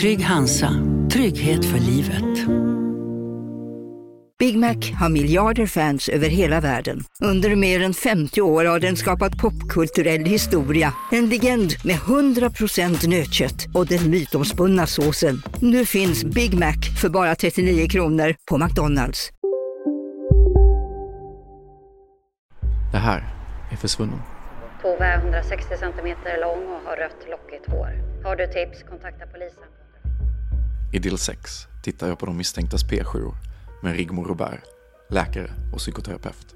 Trygg Hansa, trygghet för livet. Big Mac har miljarder fans över hela världen. Under mer än 50 år har den skapat popkulturell historia. En legend med 100% nötkött och den mytomspunna såsen. Nu finns Big Mac för bara 39 kronor på McDonalds. Det här är Försvunnen. Tove är 160 centimeter lång och har rött lockigt hår. Har du tips, kontakta polisen. I del 6 tittar jag på de misstänktas P7 med Rigmor Robert, läkare och psykoterapeut.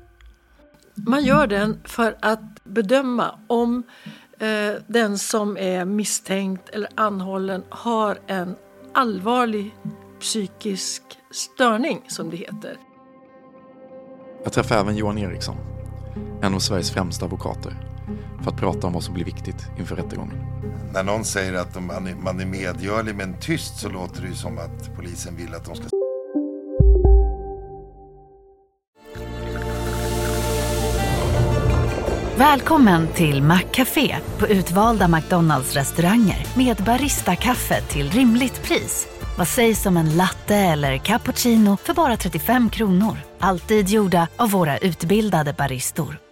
Man gör den för att bedöma om eh, den som är misstänkt eller anhållen har en allvarlig psykisk störning, som det heter. Jag träffar även Johan Eriksson, en av Sveriges främsta advokater, för att prata om vad som blir viktigt inför rättegången. När någon säger att man är, medgörlig men tyst så låter det ju som att polisen vill att de ska Välkommen till Maccafé på utvalda McDonalds restauranger med Baristakaffe till rimligt pris. Vad sägs om en latte eller cappuccino för bara 35 kronor? Alltid gjorda av våra utbildade baristor.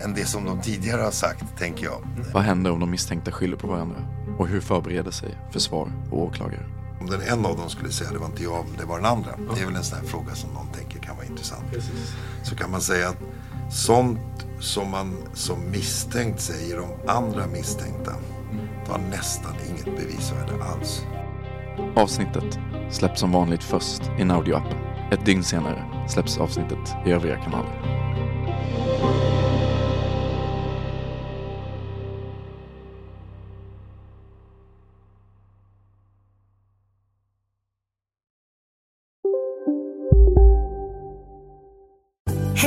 än det som de tidigare har sagt, tänker jag. Vad händer om de misstänkta skyller på varandra? Och hur förbereder sig försvar och åklagare? Om den en av dem skulle säga det var inte jag, det var den andra. Det är väl en sån här fråga som någon tänker kan vara intressant. Så kan man säga att sånt som man som misstänkt säger om andra misstänkta har nästan inget bevisvärde alls. Avsnittet släpps som vanligt först i Naudio-appen. Ett dygn senare släpps avsnittet i övriga kanaler.